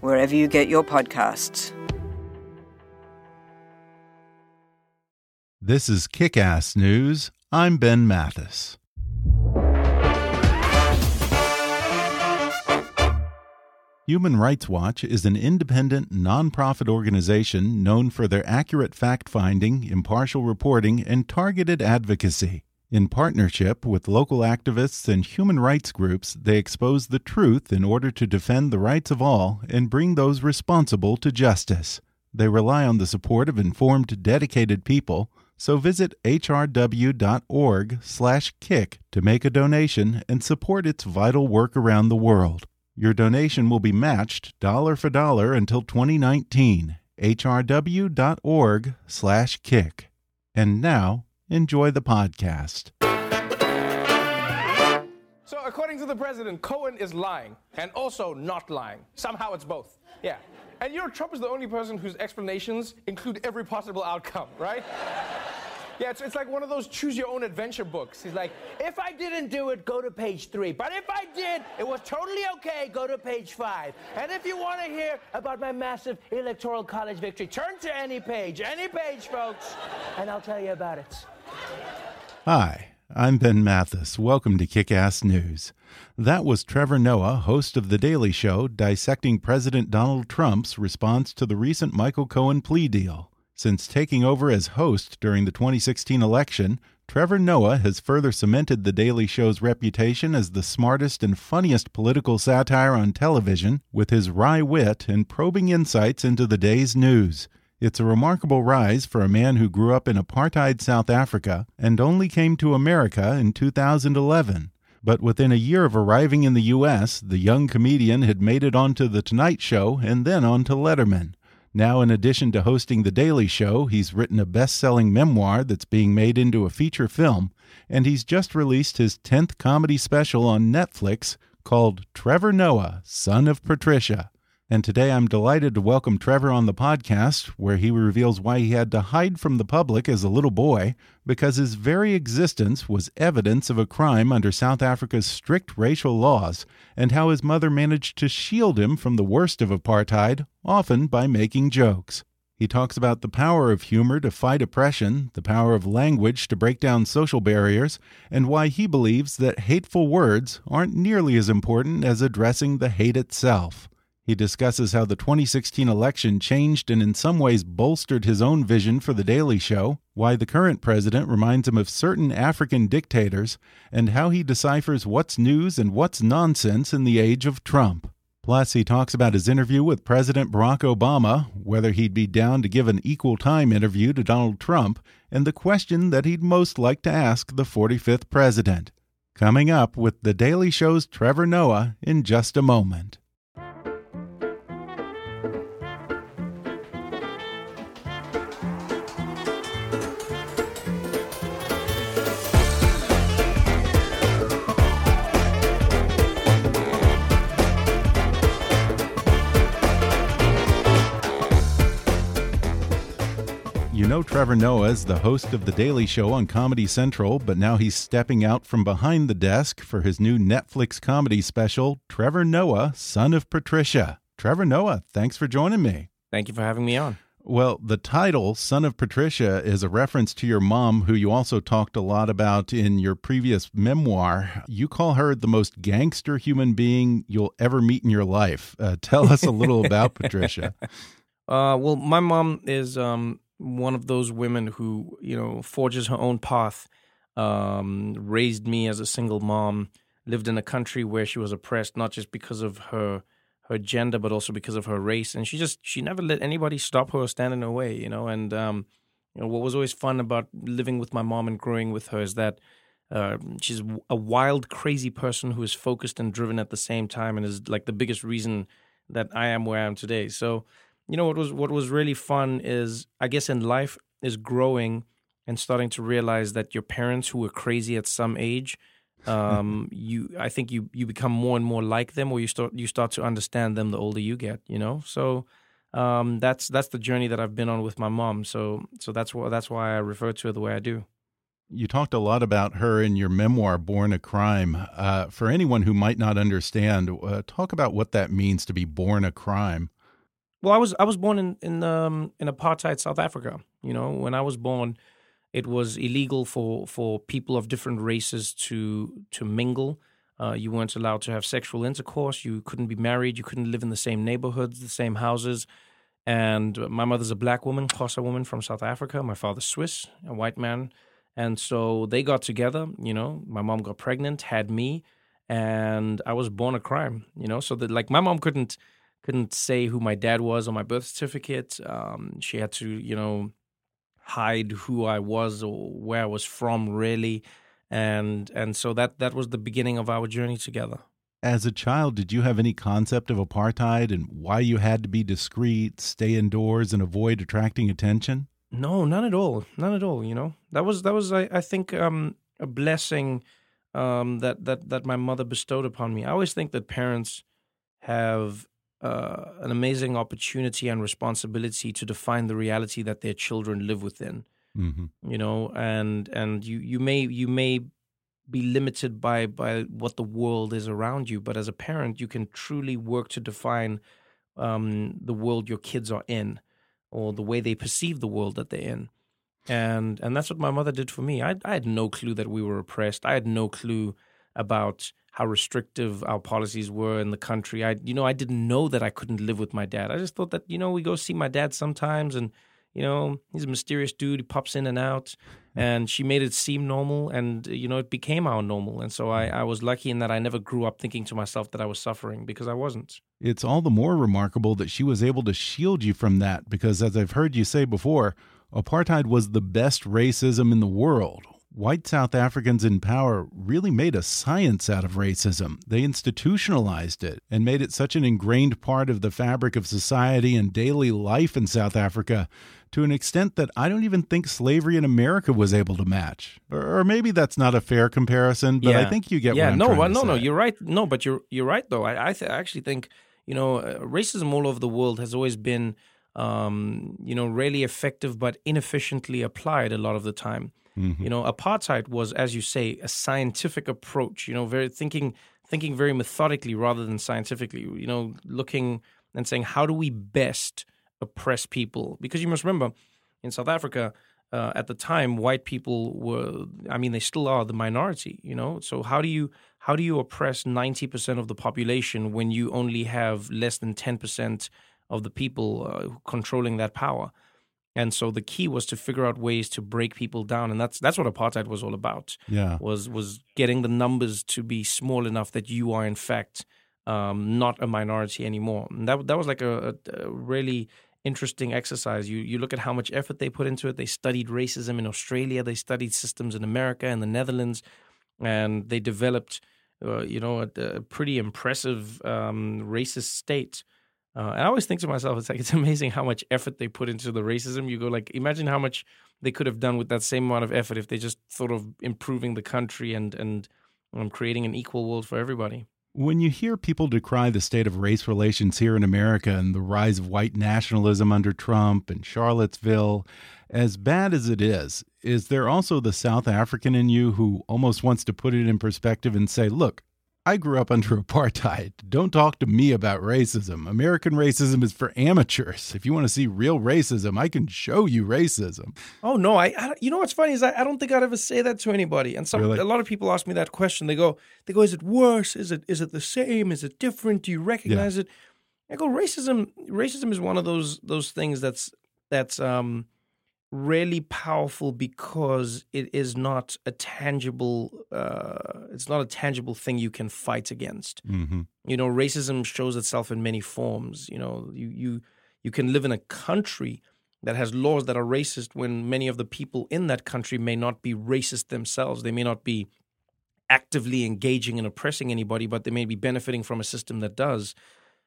wherever you get your podcasts. This is Kickass News. I'm Ben Mathis. Human Rights Watch is an independent, nonprofit organization known for their accurate fact finding, impartial reporting, and targeted advocacy. In partnership with local activists and human rights groups, they expose the truth in order to defend the rights of all and bring those responsible to justice. They rely on the support of informed, dedicated people, so visit hrw.org/kick to make a donation and support its vital work around the world. Your donation will be matched dollar for dollar until 2019. hrw.org/kick. And now, enjoy the podcast. So, according to the president, Cohen is lying and also not lying. Somehow it's both. Yeah. And you know, Trump is the only person whose explanations include every possible outcome, right? Yeah, it's, it's like one of those choose your own adventure books. He's like, if I didn't do it, go to page three. But if I did, it was totally okay, go to page five. And if you want to hear about my massive electoral college victory, turn to any page, any page, folks, and I'll tell you about it. Hi, I'm Ben Mathis. Welcome to Kickass News. That was Trevor Noah, host of The Daily Show, dissecting President Donald Trump's response to the recent Michael Cohen plea deal. Since taking over as host during the 2016 election, Trevor Noah has further cemented The Daily Show's reputation as the smartest and funniest political satire on television with his wry wit and probing insights into the day's news. It's a remarkable rise for a man who grew up in apartheid South Africa and only came to America in 2011. But within a year of arriving in the U.S., the young comedian had made it onto The Tonight Show and then onto Letterman. Now, in addition to hosting The Daily Show, he's written a best selling memoir that's being made into a feature film, and he's just released his 10th comedy special on Netflix called Trevor Noah, Son of Patricia. And today I'm delighted to welcome Trevor on the podcast, where he reveals why he had to hide from the public as a little boy because his very existence was evidence of a crime under South Africa's strict racial laws, and how his mother managed to shield him from the worst of apartheid, often by making jokes. He talks about the power of humor to fight oppression, the power of language to break down social barriers, and why he believes that hateful words aren't nearly as important as addressing the hate itself. He discusses how the 2016 election changed and in some ways bolstered his own vision for The Daily Show, why the current president reminds him of certain African dictators, and how he deciphers what's news and what's nonsense in the age of Trump. Plus, he talks about his interview with President Barack Obama, whether he'd be down to give an equal time interview to Donald Trump, and the question that he'd most like to ask the 45th president. Coming up with The Daily Show's Trevor Noah in just a moment. Know Trevor Noah as the host of The Daily Show on Comedy Central, but now he's stepping out from behind the desk for his new Netflix comedy special, Trevor Noah, Son of Patricia. Trevor Noah, thanks for joining me. Thank you for having me on. Well, the title, Son of Patricia, is a reference to your mom, who you also talked a lot about in your previous memoir. You call her the most gangster human being you'll ever meet in your life. Uh, tell us a little about Patricia. Uh, well, my mom is um, one of those women who, you know, forges her own path, um, raised me as a single mom, lived in a country where she was oppressed, not just because of her her gender, but also because of her race. And she just she never let anybody stop her or stand in her way, you know. And um, you know what was always fun about living with my mom and growing with her is that uh, she's a wild, crazy person who is focused and driven at the same time, and is like the biggest reason that I am where I am today. So, you know what was what was really fun is I guess in life is growing and starting to realize that your parents who were crazy at some age um, you I think you you become more and more like them, or you start you start to understand them the older you get. You know, so um, that's that's the journey that I've been on with my mom. So so that's why that's why I refer to her the way I do. You talked a lot about her in your memoir, Born a Crime. Uh, for anyone who might not understand, uh, talk about what that means to be born a crime. Well, I was I was born in in um, in apartheid South Africa. You know, when I was born, it was illegal for for people of different races to to mingle. Uh, you weren't allowed to have sexual intercourse. You couldn't be married. You couldn't live in the same neighborhoods, the same houses. And my mother's a black woman, Xhosa woman from South Africa. My father's Swiss, a white man. And so they got together. You know, my mom got pregnant, had me, and I was born a crime. You know, so that like my mom couldn't couldn't say who my dad was on my birth certificate. Um, she had to, you know, hide who I was or where I was from really and and so that that was the beginning of our journey together. As a child, did you have any concept of apartheid and why you had to be discreet, stay indoors and avoid attracting attention? No, none at all. None at all, you know. That was that was I, I think um, a blessing um, that that that my mother bestowed upon me. I always think that parents have uh, an amazing opportunity and responsibility to define the reality that their children live within. Mm-hmm. You know, and and you you may you may be limited by by what the world is around you, but as a parent, you can truly work to define um, the world your kids are in, or the way they perceive the world that they're in. And and that's what my mother did for me. I I had no clue that we were oppressed. I had no clue about how restrictive our policies were in the country. I, you know, I didn't know that I couldn't live with my dad. I just thought that, you know, we go see my dad sometimes and, you know, he's a mysterious dude. He pops in and out. And she made it seem normal. And, you know, it became our normal. And so I, I was lucky in that I never grew up thinking to myself that I was suffering because I wasn't. It's all the more remarkable that she was able to shield you from that because, as I've heard you say before, apartheid was the best racism in the world white South Africans in power really made a science out of racism. They institutionalized it and made it such an ingrained part of the fabric of society and daily life in South Africa to an extent that I don't even think slavery in America was able to match. Or, maybe that's not a fair comparison, but yeah. I think you get yeah, no, no, no, no, you're right. No, but you're you're right though. I I, th actually think you know uh, racism all over the world has always been um, you know really effective but inefficiently applied a lot of the time. Mm-hmm. You know, apartheid was, as you say, a scientific approach. You know, very thinking thinking very methodically rather than scientifically. You know, looking and saying how do we best oppress people? Because you must remember, in South Africa. Uh, at the time, white people were, I mean, they still are the minority, you know? So how do you, how do you oppress 90% of the population when you only have less than 10% of the people uh, controlling that power? And so the key was to figure out ways to break people down, and that's that's what apartheid was all about. Yeah, was was getting the numbers to be small enough that you are in fact um, not a minority anymore. And that that was like a, a, really interesting exercise. You you look at how much effort they put into it. They studied racism in Australia. They studied systems in America and the Netherlands, and they developed, uh, you know, a, a pretty impressive um, racist state uh, and I always think to myself, it's like it's amazing how much effort they put into the racism. You go like, imagine how much they could have done with that same amount of effort if they just thought of improving the country and and um, creating an equal world for everybody. When you hear people decry the state of race relations here in America and the rise of white nationalism under Trump and Charlottesville, as bad as it is, is there also the South African in you who almost wants to put it in perspective and say, look, I grew up under apartheid. Don't talk to me about racism. American racism is for amateurs. If you want to see real racism, I can show you racism. Oh no, I, I you know what's funny is I, I don't think I'd ever say that to anybody. And some Really? a lot of people ask me that question. They go, they go, is it worse? Is it is it the same? Is it different? Do you recognize it? I go, racism. Racism is one of those those things that's that's um really powerful because it is not a tangible. Uh, it's not a tangible thing you can fight against. hmm You know, racism shows itself in many forms. You know, you you you can live in a country that has laws that are racist when many of the people in that country may not be racist themselves. They may not be actively engaging and oppressing anybody, but they may be benefiting from a system that does.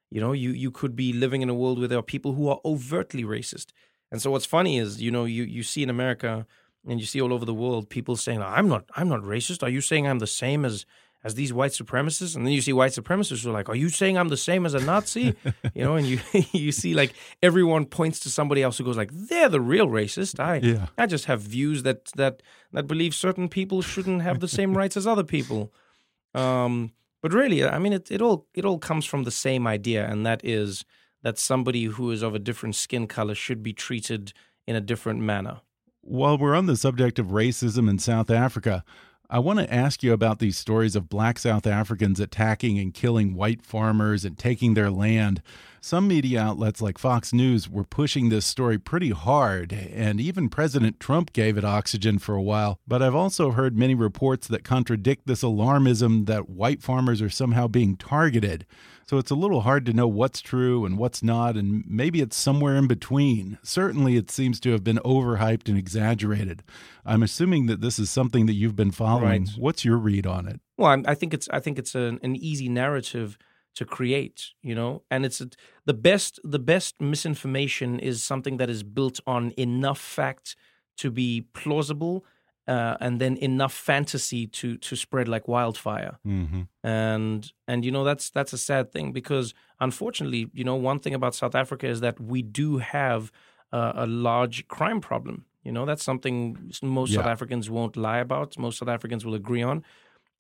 You know, you you could be living in a world where there are people who are overtly racist. And so what's funny is, you know, you you see in America and you see all over the world people saying, "I'm not I'm not racist. Are you saying I'm the same as as these white supremacists?" And then you see white supremacists who are like, "Are you saying I'm the same as a Nazi?" you know, and you you see like everyone points to somebody else who goes like, "They're the real racist." I Yeah. I just have views that that that believe certain people shouldn't have the same rights as other people. Um, but really, I mean, it, it all it all comes from the same idea, and that is that somebody who is of a different skin color should be treated in a different manner. While we're on the subject of racism in South Africa, I want to ask you about these stories of black South Africans attacking and killing white farmers and taking their land. Some media outlets like Fox News were pushing this story pretty hard, and even President Trump gave it oxygen for a while. But I've also heard many reports that contradict this alarmism that white farmers are somehow being targeted. So it's a little hard to know what's true and what's not, and maybe it's somewhere in between. Certainly, it seems to have been overhyped and exaggerated. I'm assuming that this is something that you've been following. Right. What's your read on it? Well, I'm, think it's I think it's an, an easy narrative to create, you know, and it's a, the best the best misinformation is something that is built on enough fact to be plausible, uh, and then enough fantasy to to spread like wildfire. Mm-hmm. and and you know that's that's a sad thing because unfortunately you know one thing about south africa is that we do have uh, a large crime problem you know that's something most south africans won't lie about most south africans will agree on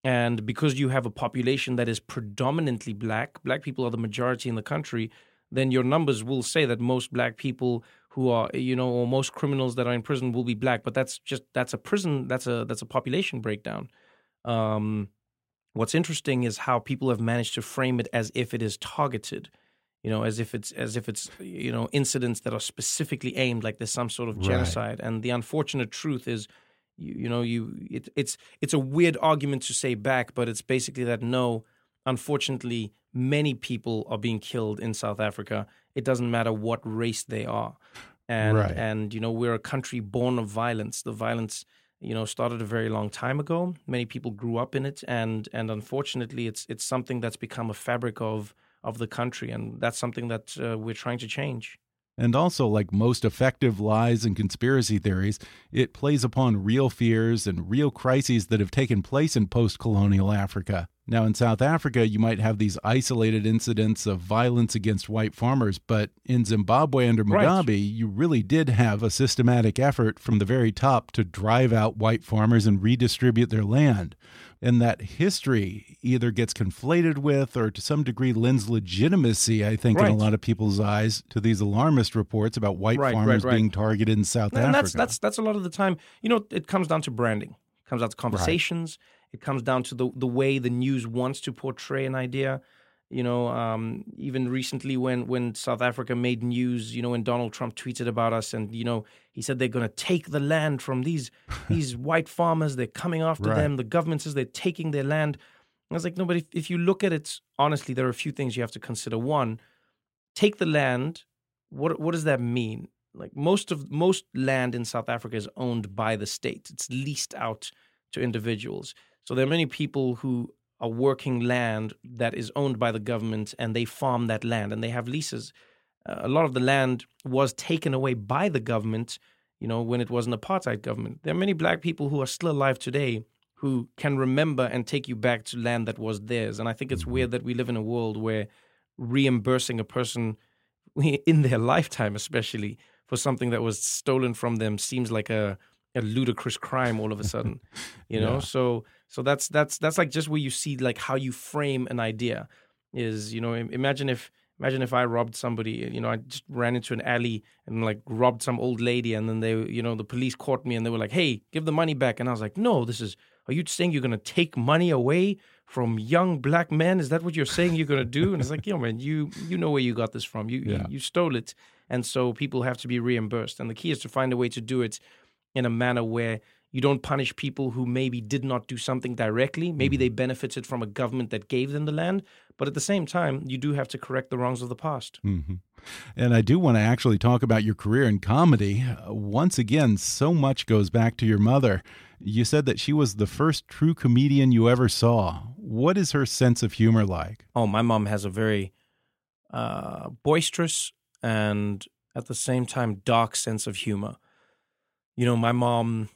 and because you have a population that is predominantly black black people are the majority in the country then your numbers will say that most black people who are you know or most criminals that are in prison will be black but that's just that's a prison that's a that's a population breakdown um what's interesting is how people have managed to frame it as if it is targeted you know as if it's as if it's you know incidents that are specifically aimed like there's some sort of Right. genocide and the unfortunate truth is you, you know you it, it's it's a weird argument to say back but it's basically that no unfortunately many people are being killed in South Africa. It doesn't matter what race they are. And Right. and you know we're a country born of violence. The violence you know started a very long time ago. Many people grew up in it. And and unfortunately it's it's something that's become a fabric of of the country. And that's something that uh, we're trying to change And also, like most effective lies and conspiracy theories, it plays upon real fears and real crises that have taken place in post colonial Africa. Now, in South Africa, you might have these isolated incidents of violence against white farmers, but in Zimbabwe under Right. Mugabe, you really did have a systematic effort from the very top to drive out white farmers and redistribute their land. And that history either gets conflated with or to some degree lends legitimacy, I think, in a lot of people's eyes to these alarmist reports about white Right, right, farmers right. being targeted in South and Africa. that's that's that's a lot of the time you know it comes down to branding. It comes down to conversations. It comes down to the the way the news wants to portray an idea. You know um, even recently when when south africa made news you know when donald trump tweeted about us and you know he said they're going to take the land from these these white farmers they're coming after Right. them the government says they're taking their land i was like no but if, if you look at it honestly there are a few things you have to consider one take the land what what does that mean like most of most land in South Africa is owned by the state. It's leased out to individuals. So there are many people who are working land that is owned by the government and they farm that land and they have leases. A lot of the land was taken away by the government, you know, when it was an apartheid government. There are many black people who are still alive today who can remember and take you back to land that was theirs. And I think it's weird that we live in a world where reimbursing a person in their lifetime especially for something that was stolen from them seems like a a ludicrous crime all of a sudden you know yeah. so so that's that's that's like just where you see like how you frame an idea is you know imagine if imagine if I robbed somebody, you know, I just ran into an alley and like robbed some old lady, and then they, you know, the police caught me and they were like, "Hey, give the money back," and I was like, "No, this is. Are you saying you're gonna take money away from young black men? Is that what you're saying you're gonna do?" And it's like, yo, man, you you know where you got this from. You yeah. you, you stole it, and so people have to be reimbursed. And the key is to find a way to do it in a manner where you don't punish people who maybe did not do something directly. Maybe mm-hmm. they benefited from a government that gave them the land, but at the same time, you do have to correct the wrongs of the past. Mm -hmm. And I do want to actually talk about your career in comedy. once again, so much goes back to your mother. You said that she was the first true comedian you ever saw. What is her sense of humor like? Oh, my mom has a very uh, boisterous and at the same time dark sense of humor. You know, my mom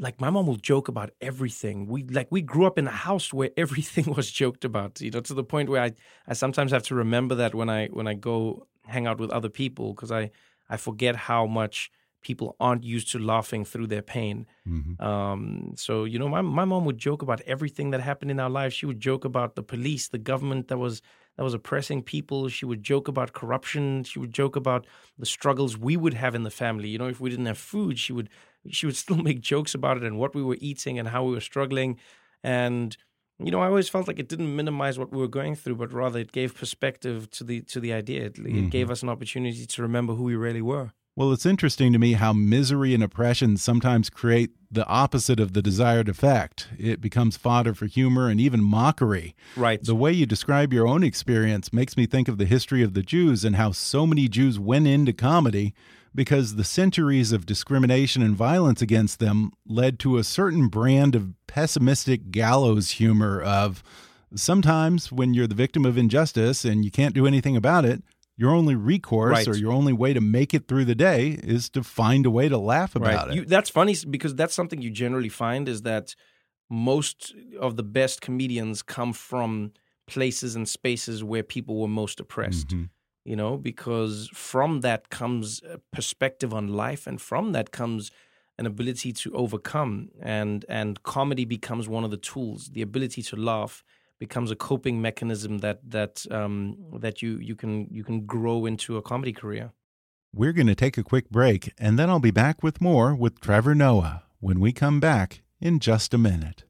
like my mom will joke about everything. We like we grew up in a house where everything was joked about, you know, to the point where I, I sometimes have to remember that when I when I go hang out with other people because I I forget how much people aren't used to laughing through their pain. Mm-hmm. Um, so you know, my my mom would joke about everything that happened in our lives. She would joke about the police, the government that was that was oppressing people. She would joke about corruption. She would joke about the struggles we would have in the family. You know, if we didn't have food, she would she would still make jokes about it and what we were eating and how we were struggling. And you know, I always felt like it didn't minimize what we were going through, but rather it gave perspective to the to the idea. It, mm-hmm. it gave us an opportunity to remember who we really were. Well, it's interesting to me how misery and oppression sometimes create the opposite of the desired effect. It becomes fodder for humor and even mockery. Right. The way you describe your own experience makes me think of the history of the Jews and how so many Jews went into comedy because the centuries of discrimination and violence against them led to a certain brand of pessimistic gallows humor of sometimes when you're the victim of injustice and you can't do anything about it, your only recourse right. or your only way to make it through the day is to find a way to laugh about right. it. You, that's funny because that's something you generally find is that most of the best comedians come from places and spaces where people were most oppressed. Mm -hmm. You know, because from that comes a perspective on life, and from that comes an ability to overcome, and and comedy becomes one of the tools, the ability to laugh becomes a coping mechanism that that um, that you you can you can grow into a comedy career. We're going to take a quick break, and then I'll be back with more with Trevor Noah when we come back in just a minute.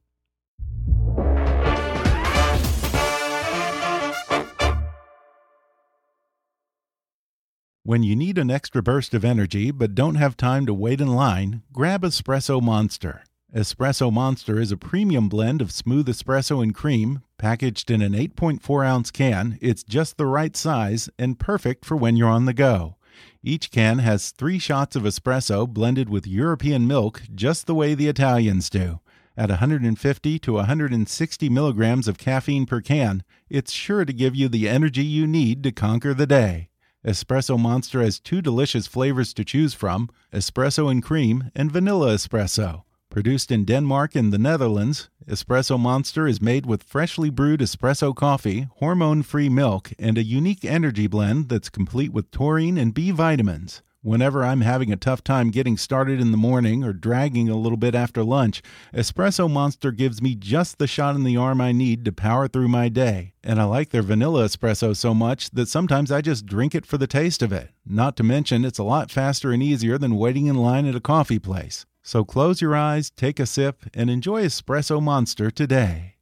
When you need an extra burst of energy but don't have time to wait in line, grab Espresso Monster. Espresso Monster is a premium blend of smooth espresso and cream, packaged in an 8.4 ounce can. It's just the right size and perfect for when you're on the go. Each can has three shots of espresso blended with European milk, just the way the Italians do. At 150 to 160 milligrams of caffeine per can, it's sure to give you the energy you need to conquer the day. Espresso Monster has two delicious flavors to choose from espresso and cream and vanilla espresso. Produced in Denmark and the Netherlands, Espresso Monster is made with freshly brewed espresso coffee, hormone free milk, and a unique energy blend that's complete with taurine and B vitamins. Whenever I'm having a tough time getting started in the morning or dragging a little bit after lunch, Espresso Monster gives me just the shot in the arm I need to power through my day. And I like their vanilla espresso so much that sometimes I just drink it for the taste of it. Not to mention, it's a lot faster and easier than waiting in line at a coffee place. So close your eyes, take a sip, and enjoy Espresso Monster today.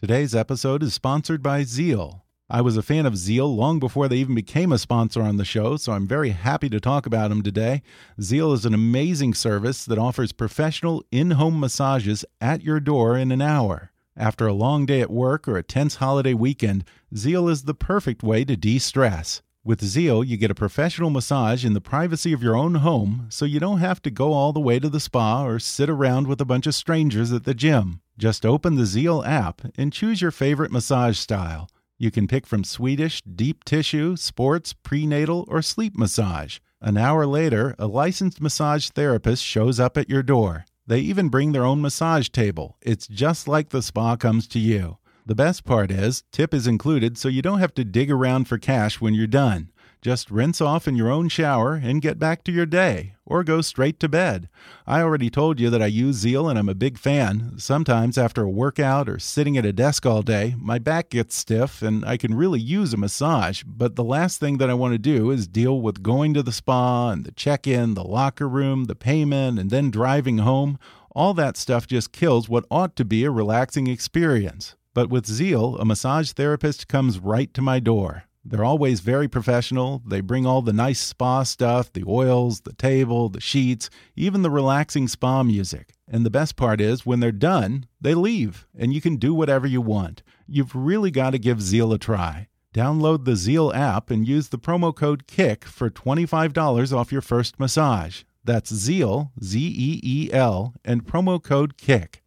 Today's episode is sponsored by Zeel. I was a fan of Zeel long before they even became a sponsor on the show, so I'm very happy to talk about them today. Zeel is an amazing service that offers professional in home massages at your door in an hour. After a long day at work or a tense holiday weekend, Zeel is the perfect way to de stress. With Zeel, you get a professional massage in the privacy of your own home, so you don't have to go all the way to the spa or sit around with a bunch of strangers at the gym. Just open the Zeel app and choose your favorite massage style. You can pick from Swedish, deep tissue, sports, prenatal, or sleep massage. An hour later, a licensed massage therapist shows up at your door. They even bring their own massage table. It's just like the spa comes to you. The best part is, tip is included so you don't have to dig around for cash when you're done. Just rinse off in your own shower and get back to your day, or go straight to bed. I already told you that I use Zeel and I'm a big fan. Sometimes after a workout or sitting at a desk all day, my back gets stiff and I can really use a massage, but the last thing that I want to do is deal with going to the spa and the check in, the locker room, the payment, and then driving home. All that stuff just kills what ought to be a relaxing experience. But with Zeel, a massage therapist comes right to my door. They're always very professional. They bring all the nice spa stuff the oils, the table, the sheets, even the relaxing spa music. And the best part is, when they're done, they leave, and you can do whatever you want. You've really got to give Zeel a try. Download the Zeel app and use the promo code KICK for $25 off your first massage. That's Zeel, Z E E L, and promo code KICK.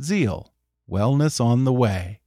Zeel, wellness on the way.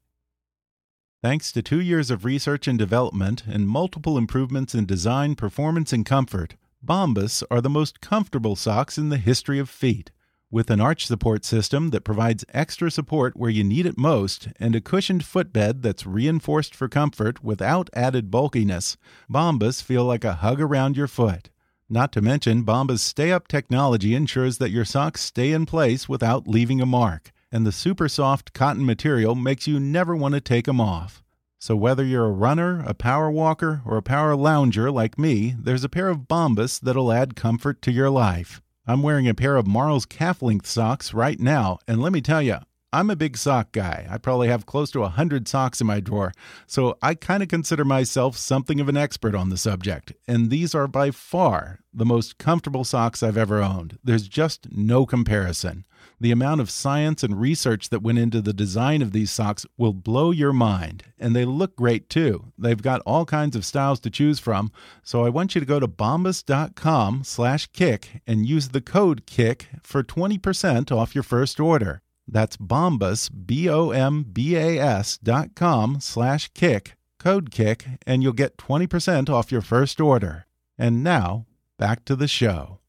Thanks to two years of research and development and multiple improvements in design, performance, and comfort, Bombas are the most comfortable socks in the history of feet. With an arch support system that provides extra support where you need it most and a cushioned footbed that's reinforced for comfort without added bulkiness, Bombas feel like a hug around your foot. Not to mention, Bombas Stay Up technology ensures that your socks stay in place without leaving a mark and the super soft cotton material makes you never want to take them off. So whether you're a runner, a power walker, or a power lounger like me, there's a pair of Bombas that'll add comfort to your life. I'm wearing a pair of Marl's calf-length socks right now, and let me tell you, I'm a big sock guy. I probably have close to a 100 socks in my drawer, so I kind of consider myself something of an expert on the subject. And these are by far the most comfortable socks I've ever owned. There's just no comparison. The amount of science and research that went into the design of these socks will blow your mind. And they look great too. They've got all kinds of styles to choose from. So I want you to go to bombas.com slash kick and use the code KICK for 20% off your first order. That's Bombas, B-O-M-B-A-S dot com slash kick, code KICK, and you'll get 20% off your first order. And now, back to the show.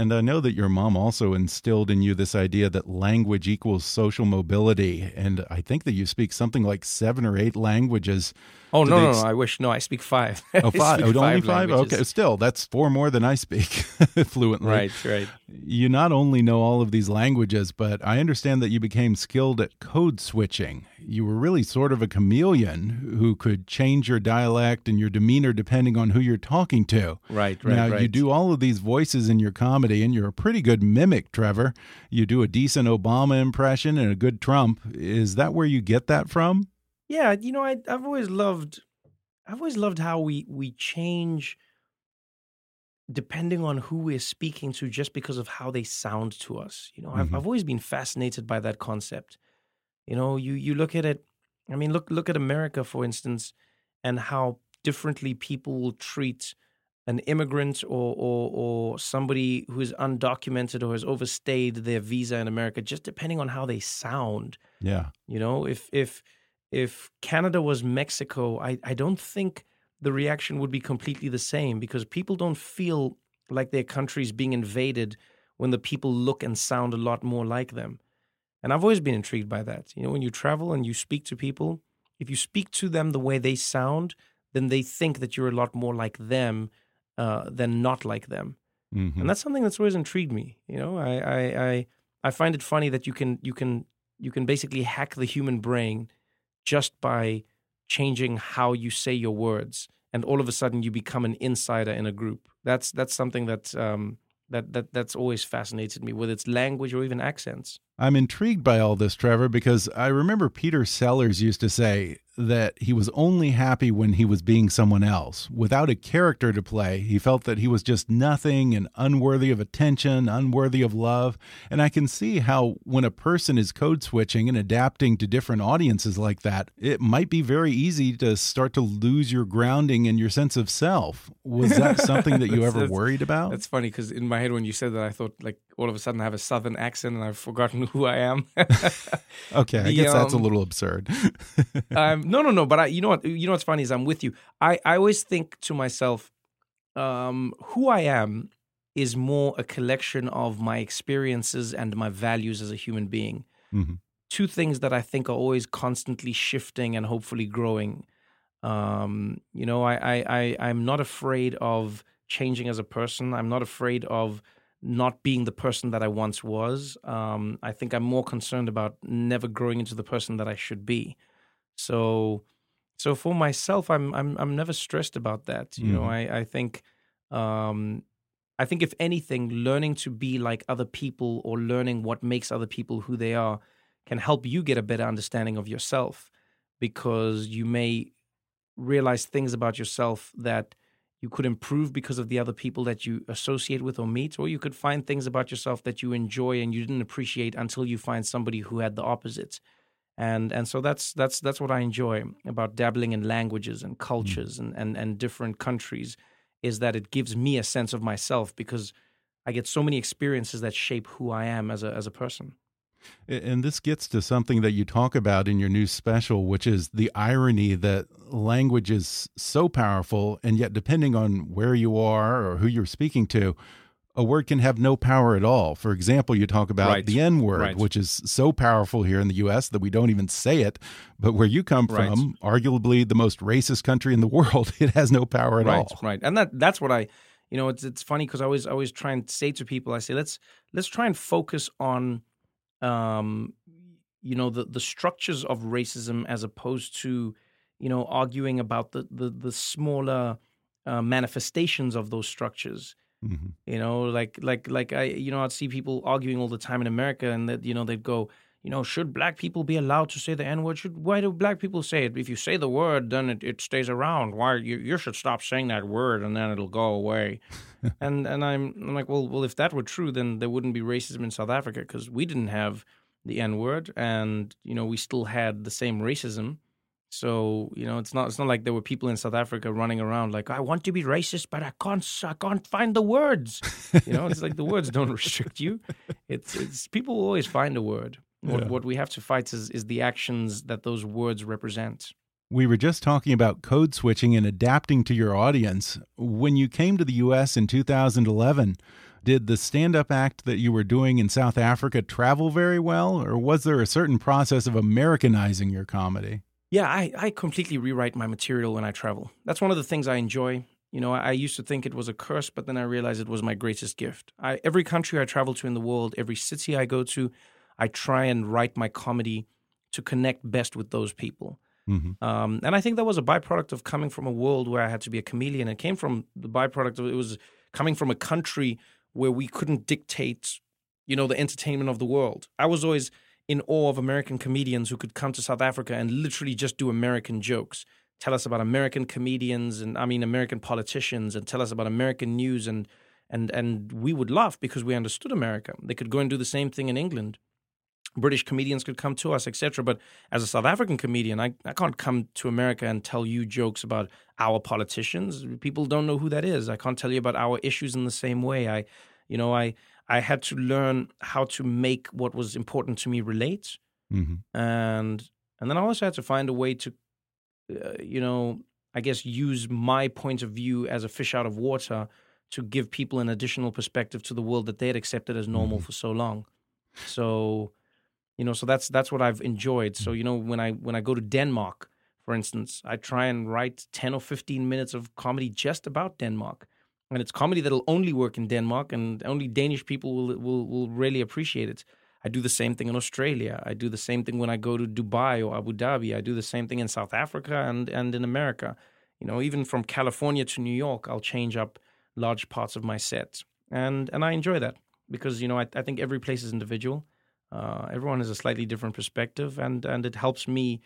And I know that your mom also instilled in you this idea that language equals social mobility. And I think that you speak something like seven or eight languages. Oh, no, no, no. I wish, no, I speak five. Oh, five. oh, only five? Okay. Still, that's four more than I speak fluently. Right, right. You not only know all of these languages, but I understand that you became skilled at code switching. You were really sort of a chameleon who could change your dialect and your demeanor depending on who you're talking to. Right, right. Now, right. you do all of these voices in your comedy, and you're a pretty good mimic, Trevor. You do a decent Obama impression and a good Trump. Is that where you get that from? Yeah, you know, I, I've always loved, I've always loved how we we change depending on who we're speaking to, just because of how they sound to us. You know, I've Mhm. I've always been fascinated by that concept. You know, you you look at it. I mean, look look at America, for instance, and how differently people will treat an immigrant or or or somebody who is undocumented or has overstayed their visa in America, just depending on how they sound. Yeah. You know, if if if Canada was Mexico, I, I don't think the reaction would be completely the same because people don't feel like their country's being invaded when the people look and sound a lot more like them. And I've always been intrigued by that. You know, when you travel and you speak to people, if you speak to them the way they sound, then they think that you're a lot more like them uh, than not like them Mhm. and that's something that's always intrigued me. You know, I, I I I find it funny that you can you can you can basically hack the human brain just by changing how you say your words, and all of a sudden you become an insider in a group. That's that's something that um, that that that's always fascinated me, whether it's language or even accents. I'm intrigued by all this, Trevor, because I remember Peter Sellers used to say that he was only happy when he was being someone else. Without a character to play, he felt that he was just nothing and unworthy of attention, unworthy of love. And I can see how, when a person is code switching and adapting to different audiences like that, it might be very easy to start to lose your grounding and your sense of self. Was that something that you ever worried about? That's funny because in my head when you said that, I thought like all of a sudden I have a southern accent and I've forgotten who I am. Okay, I the, guess that's a um, little absurd. um, no, no, no. But I, you know what? You know what's funny is I'm with you. I, I always think to myself, um, who I am is more a collection of my experiences and my values as a human being. Mhm. Two things that I think are always constantly shifting and hopefully growing. Um, you know, I, I, I, I'm not afraid of changing as a person. I'm not afraid of not being the person that I once was. Um, I think I'm more concerned about never growing into the person that I should be. So, so for myself, I'm I'm I'm never stressed about that. You mm-hmm. know, I I think, um, I think if anything, learning to be like other people or learning what makes other people who they are can help you get a better understanding of yourself, because you may realize things about yourself that you could improve because of the other people that you associate with or meet, or you could find things about yourself that you enjoy and you didn't appreciate until you find somebody who had the opposite. And and so that's that's that's what I enjoy about dabbling in languages and cultures mm. and, and, and different countries, is that it gives me a sense of myself because I get so many experiences that shape who I am as a as a person. And this gets to something that you talk about in your new special, which is the irony that language is so powerful, and yet, depending on where you are or who you're speaking to, a word can have no power at all. For example, you talk about right. the N word, right. which is so powerful here in the U.S. that we don't even say it. But where you come right. from, arguably the most racist country in the world, it has no power at all. Right, and that that's what I, you know, it's it's funny because I always always try and say to people, I say let's let's try and focus on um, you know the the structures of racism as opposed to you know arguing about the the, the smaller uh, manifestations of those structures. Mm-hmm. You know, like like like I you know I'd see people arguing all the time in America, and that you know they'd go, you know, should black people be allowed to say the N word? Should why do black people say it? If you say the word, then it, it stays around. Why you you should stop saying that word, and then it'll go away. and and I'm I'm like, well, well, if that were true, then there wouldn't be racism in South Africa because we didn't have the N word, and you know we still had the same racism. So you know it's not it's not like there were people in South Africa running around like I want to be racist, but I can't I can't find the words. You know, it's like the words don't restrict you. It's it's people always find a word. What, yeah. what we have to fight is is the actions that those words represent. We were just talking about code switching and adapting to your audience. When you came to the US in 2011, did the stand up act that you were doing in South Africa travel very well, or was there a certain process of Americanizing your comedy? Yeah, I, I completely rewrite my material when I travel. That's one of the things I enjoy. You know, I used to think it was a curse, but then I realized it was my greatest gift. I, every country I travel to in the world, every city I go to, I try and write my comedy to connect best with those people. Mm-hmm. Um, and I think that was a byproduct of coming from a world where I had to be a chameleon. It came from the byproduct of it was coming from a country where we couldn't dictate, you know, the entertainment of the world. I was always in awe of American comedians who could come to South Africa and literally just do American jokes. Tell us about American comedians and I mean American politicians and tell us about American news and and and we would laugh because we understood America. They could go and do the same thing in England. British comedians could come to us, etc. But as a South African comedian, I, I can't come to America and tell you jokes about our politicians. People don't know who that is. I can't tell you about our issues in the same way. I, you know, I I had to learn how to make what was important to me relate, mm-hmm. and and then I also had to find a way to, uh, you know, I guess use my point of view as a fish out of water to give people an additional perspective to the world that they had accepted as normal mm-hmm. for so long. So you know so that's that's what i've enjoyed. So mm. you know when i when i go to denmark for instance i try and write 10 or 15 minutes of comedy just about denmark. And it's comedy that'll only work in denmark and only danish people will will, will really appreciate it. I do the same thing in australia. I do the same thing when i go to dubai or abu dhabi. I do the same thing in south africa and and in america. You know even from california to new york i'll change up large parts of my set. And and i enjoy that because you know I, I think every place is individual uh, everyone has a slightly different perspective, and and it helps me,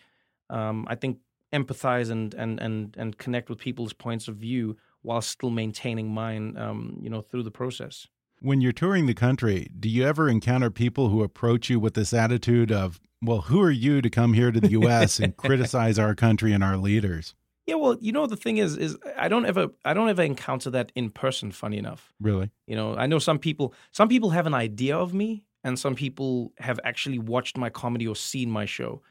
um, I think, empathize and and and and connect with people's points of view while still maintaining mine, um, you know, through the process. When you're touring the country, do you ever encounter people who approach you with this attitude of, "Well, who are you to come here to the U.S. and criticize our country and our leaders"? Yeah, well, you know the thing is, is I don't ever, I don't ever encounter that in person. Funny enough, really, you know, I know some people, some people have an idea of me, and some people have actually watched my comedy or seen my show.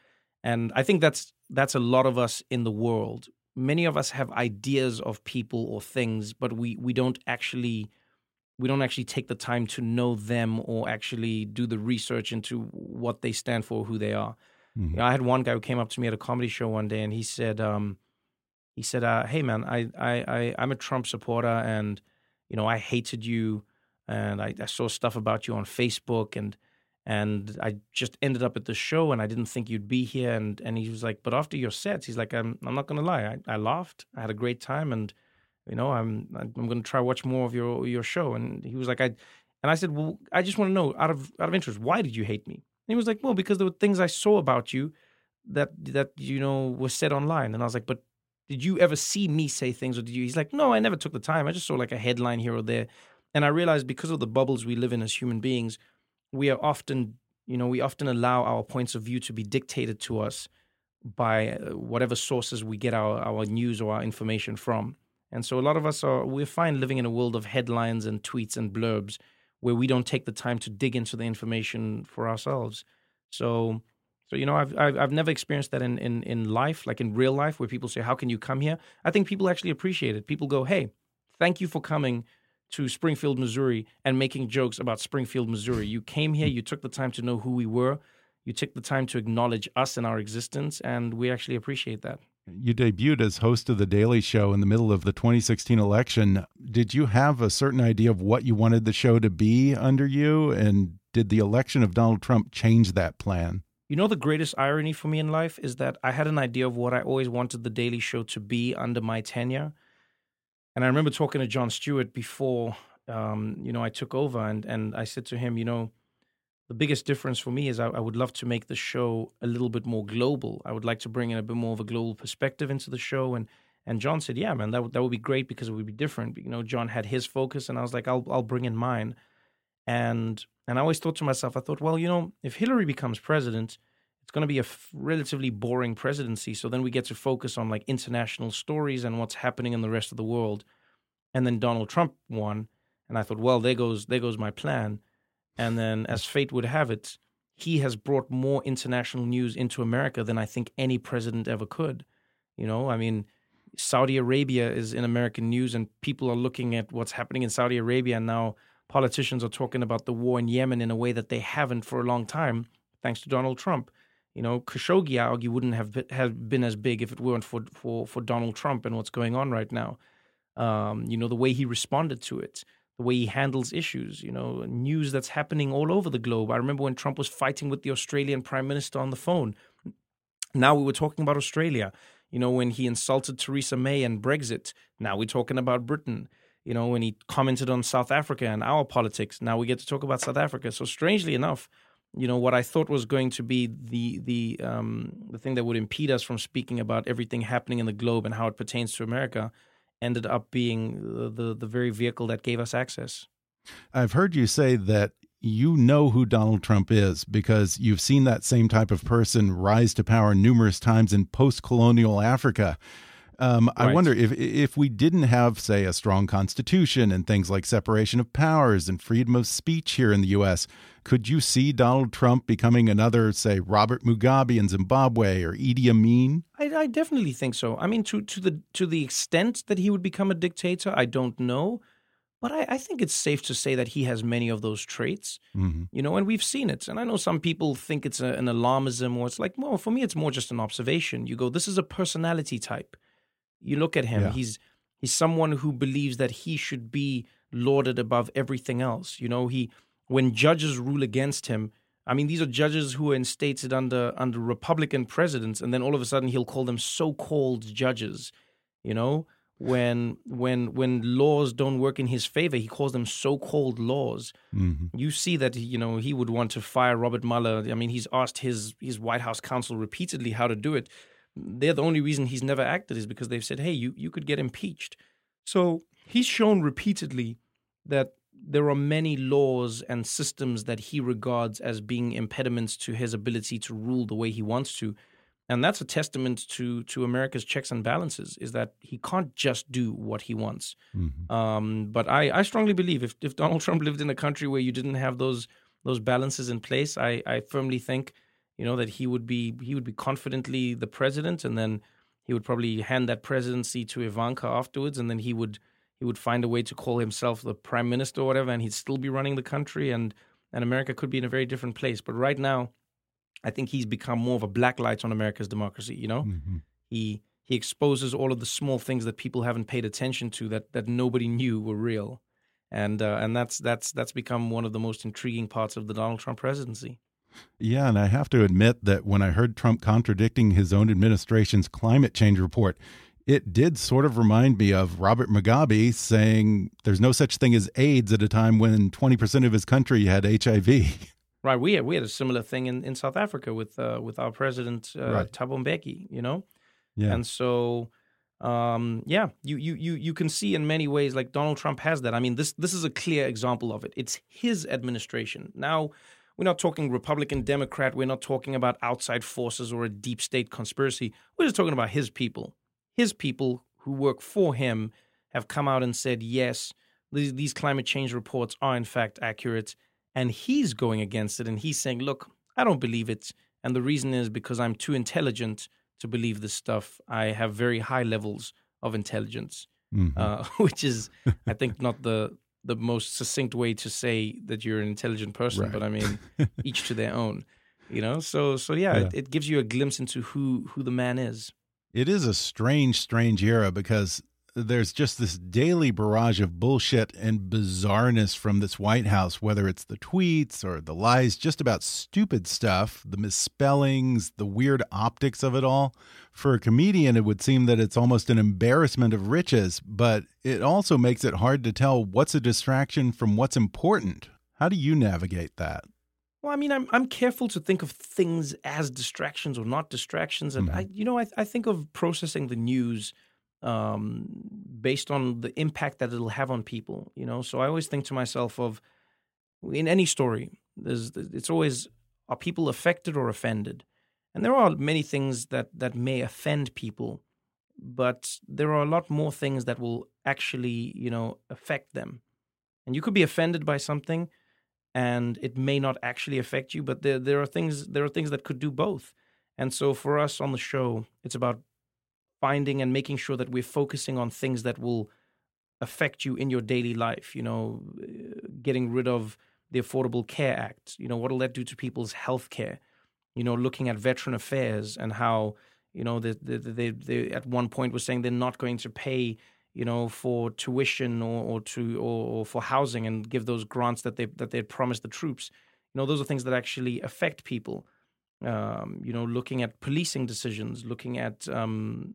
And I think that's that's a lot of us in the world. Many of us have ideas of people or things, but we we don't actually we don't actually take the time to know them or actually do the research into what they stand for, who they are. Mm-hmm. You know, I had one guy who came up to me at a comedy show one day, and he said, um, he said, uh, "Hey man, I I, I I'm a Trump supporter, and you know I hated you, and I, I saw stuff about you on Facebook, and and I just ended up at the show, and I didn't think you'd be here, and and he was like, but after your sets, he's like, I'm I'm not gonna lie, I, I laughed, I had a great time, and you know I'm I'm gonna try watch more of your your show, and he was like, I, and I said, well, I just want to know out of out of interest, why did you hate me? And he was like, well, because there were things I saw about you that that you know were said online, and I was like, but did you ever see me say things or did you he's like no i never took the time. I just saw like a headline here or there and i realized because of the bubbles we live in as human beings we are often you know we often allow our points of view to be dictated to us by uh, whatever sources we get our, our news or our information from and so a lot of us are we're fine living in a world of headlines and tweets and blurbs where we don't take the time to dig into the information for ourselves so so you know, I've I've, I've never experienced that in, in in life, like in real life, where people say, "How can you come here?" I think people actually appreciate it. People go, "Hey, thank you for coming to Springfield, Missouri, and making jokes about Springfield, Missouri. You came here, you took the time to know who we were, you took the time to acknowledge us and our existence, and we actually appreciate that." You debuted as host of The Daily Show in the middle of the 2016 election. Did you have a certain idea of what you wanted the show to be under you? And did the election of Donald Trump change that plan? You know, the greatest irony for me in life is that I had an idea of what I always wanted The Daily Show to be under my tenure. And I remember talking to Jon Stewart before, um, you know, I took over, and, and I said to him, you know, the biggest difference for me is I, I, would love to make the show a little bit more global. I would like to bring in a bit more of a global perspective into the show. And and Jon said, yeah, man, that, would, that would be great because it would be different. You know, Jon had his focus, and I was like, I'll, I'll bring in mine. And and I always thought to myself, I thought, well, you know, if Hillary becomes president, it's going to be a f- relatively boring presidency. So then we get to focus on like international stories and what's happening in the rest of the world. And then Donald Trump won, and I thought, well, there goes there goes my plan. And then, as fate would have it, he has brought more international news into America than I think any president ever could. You know, I mean, Saudi Arabia is in American news, and people are looking at what's happening in Saudi Arabia. And now politicians are talking about the war in Yemen in a way that they haven't for a long time, thanks to Donald Trump. You know, Khashoggi, I argue, wouldn't have been, have been as big if it weren't for, for, for Donald Trump and what's going on right now. Um, you know, the way he responded to it, the way he handles issues, you know, news that's happening all over the globe. I remember when Trump was fighting with the Australian prime minister on the phone. Now we were talking about Australia. You know, when he insulted Theresa May and Brexit. Now we're talking about Britain you know, when he commented on South Africa and our politics. Now we get to talk about South Africa. So strangely enough, you know, what I thought was going to be the the um, the thing that would impede us from speaking about everything happening in the globe and how it pertains to America, ended up being the the, the very vehicle that gave us access. I've heard you say that you know who Donald Trump is because you've seen that same type of person rise to power numerous times in post colonial Africa. Um, right. I wonder if if we didn't have, say, a strong constitution and things like separation of powers and freedom of speech here in the U.S., could you see Donald Trump becoming another, say, Robert Mugabe in Zimbabwe or Idi Amin? I, I definitely think so. I mean, to to the to the extent that he would become a dictator, I don't know. But I, I, think it's safe to say that he has many of those traits, mm -hmm. you know, and we've seen it. And I know some people think it's a, an alarmism or it's like, well, for me, it's more just an observation. You go, this is a personality type. You look at him; yeah. he's he's someone who believes that he should be lauded above everything else. You know, he when judges rule against him. I mean, these are judges who are instated under under Republican presidents, and then all of a sudden he'll call them so-called judges. You know, when when when laws don't work in his favor, he calls them so-called laws. Mm-hmm. You see that you know he would want to fire Robert Mueller. I mean, he's asked his his White House counsel repeatedly how to do it they're the only reason he's never acted is because they've said, hey, you, you could get impeached. So he's shown repeatedly that there are many laws and systems that he regards as being impediments to his ability to rule the way he wants to. And that's a testament to to America's checks and balances, is that he can't just do what he wants. Mm-hmm. Um, but I, I strongly believe if, if Donald Trump lived in a country where you didn't have those those balances in place, I, I firmly think you know that he would be he would be confidently the president, and then he would probably hand that presidency to Ivanka afterwards, and then he would he would find a way to call himself the prime minister or whatever, and he'd still be running the country, and and America could be in a very different place. But right now, I think he's become more of a black light on America's democracy. You know, mm-hmm. he he exposes all of the small things that people haven't paid attention to that that nobody knew were real, and uh, and that's that's that's become one of the most intriguing parts of the Donald Trump presidency. Yeah, and I have to admit that when I heard Trump contradicting his own administration's climate change report, it did sort of remind me of Robert Mugabe saying there's no such thing as AIDS at a time when 20% of his country had HIV. Right, we had we had a similar thing in, in South Africa with uh, with our president uh, right. Thabo Mbeki, you know, yeah. And so, um, yeah, you, you you you can see in many ways like Donald Trump has that. I mean, this this is a clear example of it. It's his administration. Now, we're not talking Republican, Democrat. We're not talking about outside forces or a deep state conspiracy. We're just talking about his people. His people who work for him have come out and said, yes, these, climate change reports are in fact accurate. And he's going against it. And he's saying, look, I don't believe it. And the reason is because I'm too intelligent to believe this stuff. I have very high levels of intelligence, mm-hmm. uh, which is, I think, not the the most succinct way to say that you're an intelligent person. Right. But I mean, each to their own. You know, so so yeah, yeah. It, it gives you a glimpse into who who the man is. It is a strange, strange era because there's just this daily barrage of bullshit and bizarreness from this White House, whether it's the tweets or the lies, just about stupid stuff, the misspellings, the weird optics of it all. For a comedian, it would seem that it's almost an embarrassment of riches, but it also makes it hard to tell what's a distraction from what's important. How do you navigate that? Well, I mean, I'm I'm careful to think of things as distractions or not distractions, and mm -hmm. I, you know, I, I think of processing the news um, based on the impact that it'll have on people. You know, so I always think to myself of in any story, there's it's always are people affected or offended, and there are many things that that may offend people, but there are a lot more things that will actually you know affect them, and you could be offended by something. And it may not actually affect you, but there there are things there are things that could do both. And so for us on the show, it's about finding and making sure that we're focusing on things that will affect you in your daily life. You know, uh, getting rid of the Affordable Care Act. You know, what will that do to people's health care? You know, looking at veteran affairs and how you know they, they, they, they at one point were saying they're not going to pay you know for tuition or, or to or, or, for housing and give those grants that they that they had promised the troops. You know, those are things that actually affect people um, you know, looking at policing decisions, looking at um,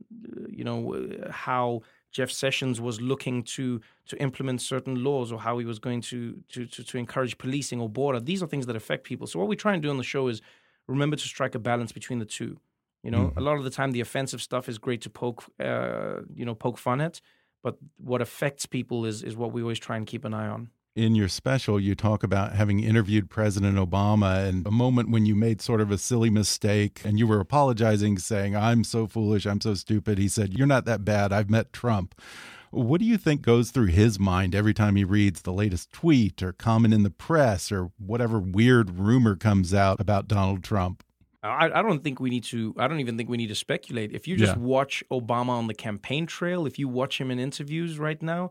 you know how Jeff Sessions was looking to to implement certain laws or how he was going to, to to to, encourage policing or border. These are things that affect people. So what we try and do on the show is remember to strike a balance between the two. You know, mm-hmm. a lot of the time the offensive stuff is great to poke uh, you know poke fun at, but what affects people is is what we always try and keep an eye on in your special, you talk about having interviewed President Obama and a moment when you made sort of a silly mistake and you were apologizing, saying, I'm so foolish, I'm so stupid. He said, You're not that bad. I've met Trump. What do you think goes through his mind every time he reads the latest tweet or comment in the press or whatever weird rumor comes out about Donald Trump? I, I don't think we need to. I don't even think we need to speculate. If you just yeah. watch Obama on the campaign trail, if you watch him in interviews right now,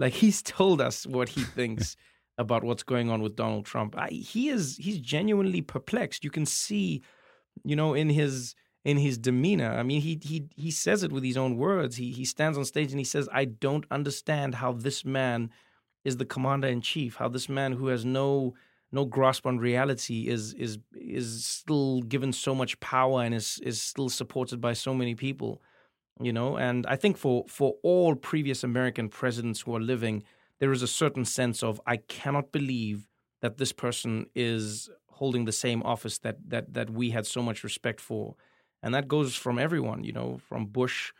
like he's told us what he thinks about what's going on with Donald Trump. I, he is he's genuinely perplexed. You can see, you know, in his in his demeanor. I mean, he he he says it with his own words. He he stands on stage and he says, "I don't understand how this man is the commander in chief. How this man who has no no grasp on reality is is is still given so much power and is is still supported by so many people." You know and i think for for all previous american presidents who are living there is a certain sense of i cannot believe that this person is holding the same office that that that we had so much respect for. And that goes from everyone you know from bush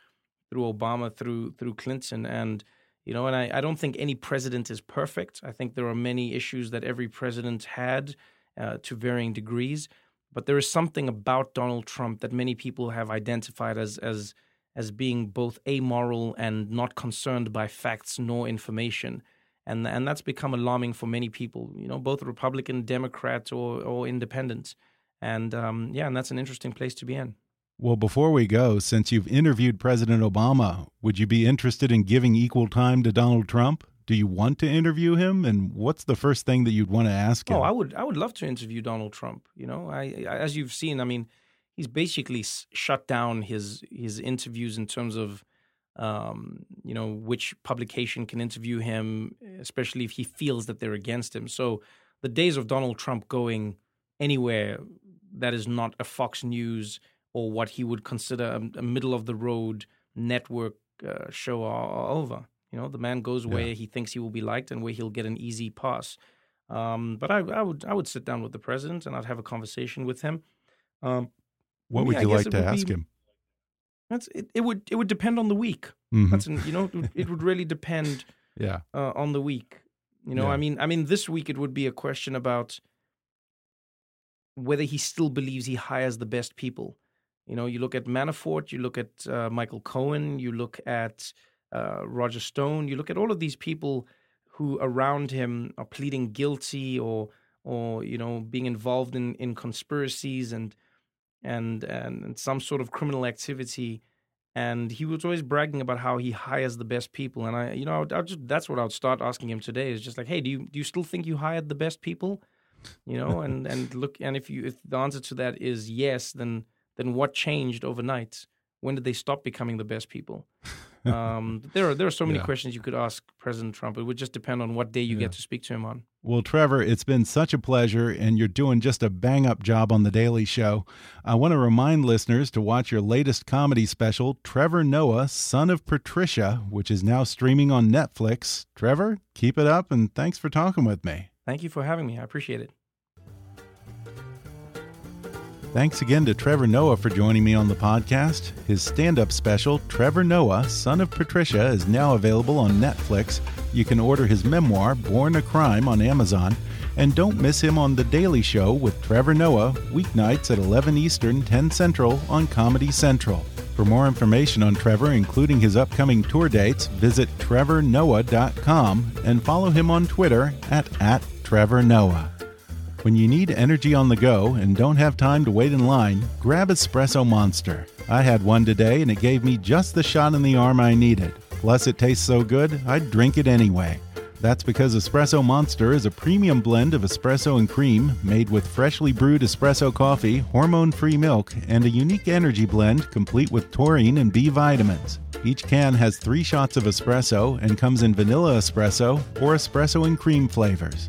through obama through through clinton. And you know and i, I don't think any president is perfect. I think there are many issues that every president had uh, to varying degrees. But there is something about donald trump that many people have identified as as as being both amoral and not concerned by facts nor information. And, and that's become alarming for many people, you know, both Republican, Democrats, or, or independents. And um, yeah, and that's an interesting place to be in. Well, before we go, since you've interviewed President Obama, would you be interested in giving equal time to Donald Trump? Do you want to interview him? And what's the first thing that you'd want to ask him? Oh, I would. I would love to interview Donald Trump. You know, I, I as you've seen, I mean, he's basically shut down his his interviews in terms of um, you know which publication can interview him, especially if he feels that they're against him. So the days of Donald Trump going anywhere that is not a Fox News or what he would consider a, a middle of the road network uh, show are, are, over. You know, the man goes where yeah. he thinks he will be liked and where he'll get an easy pass. Um, but I, I, would I would sit down with the president and I'd have a conversation with him. Um, what would you like to ask be, him? That's it, it. Would it would depend on the week. Mm-hmm. That's an, you know it would really depend. yeah. Uh, on the week, you know. Yeah. I mean, I mean, this week it would be a question about whether he still believes he hires the best people. You know, you look at Manafort, you look at uh, Michael Cohen, you look at uh, Roger Stone, you look at all of these people who around him are pleading guilty or or you know being involved in in conspiracies and and and some sort of criminal activity and he was always bragging about how he hires the best people and i you know I, I just that's what i would start asking him today is just like hey do you do you still think you hired the best people? You know and and look and if you if the answer to that is yes then then what changed overnight when did they stop becoming the best people um, there are there are so many yeah. questions you could ask President Trump. It would just depend on what day you yeah. get to speak to him on. Well, Trevor, it's been such a pleasure, and you're doing just a bang up job on the Daily Show. I want to remind listeners to watch your latest comedy special, Trevor Noah, Son of Patricia, which is now streaming on Netflix. Trevor, keep it up, and thanks for talking with me. Thank you for having me. I appreciate it. Thanks again to Trevor Noah for joining me on the podcast. His stand up special, Trevor Noah, Son of Patricia, is now available on Netflix. You can order his memoir, Born a Crime, on Amazon. And don't miss him on The Daily Show with Trevor Noah, weeknights at 11 Eastern, 10 Central on Comedy Central. For more information on Trevor, including his upcoming tour dates, visit trevornoah.com and follow him on Twitter at, at Trevor Noah. When you need energy on the go and don't have time to wait in line, grab Espresso Monster. I had one today and it gave me just the shot in the arm I needed. Plus, it tastes so good, I'd drink it anyway. That's because Espresso Monster is a premium blend of espresso and cream made with freshly brewed espresso coffee, hormone free milk, and a unique energy blend complete with taurine and B vitamins. Each can has three shots of espresso and comes in vanilla espresso or espresso and cream flavors.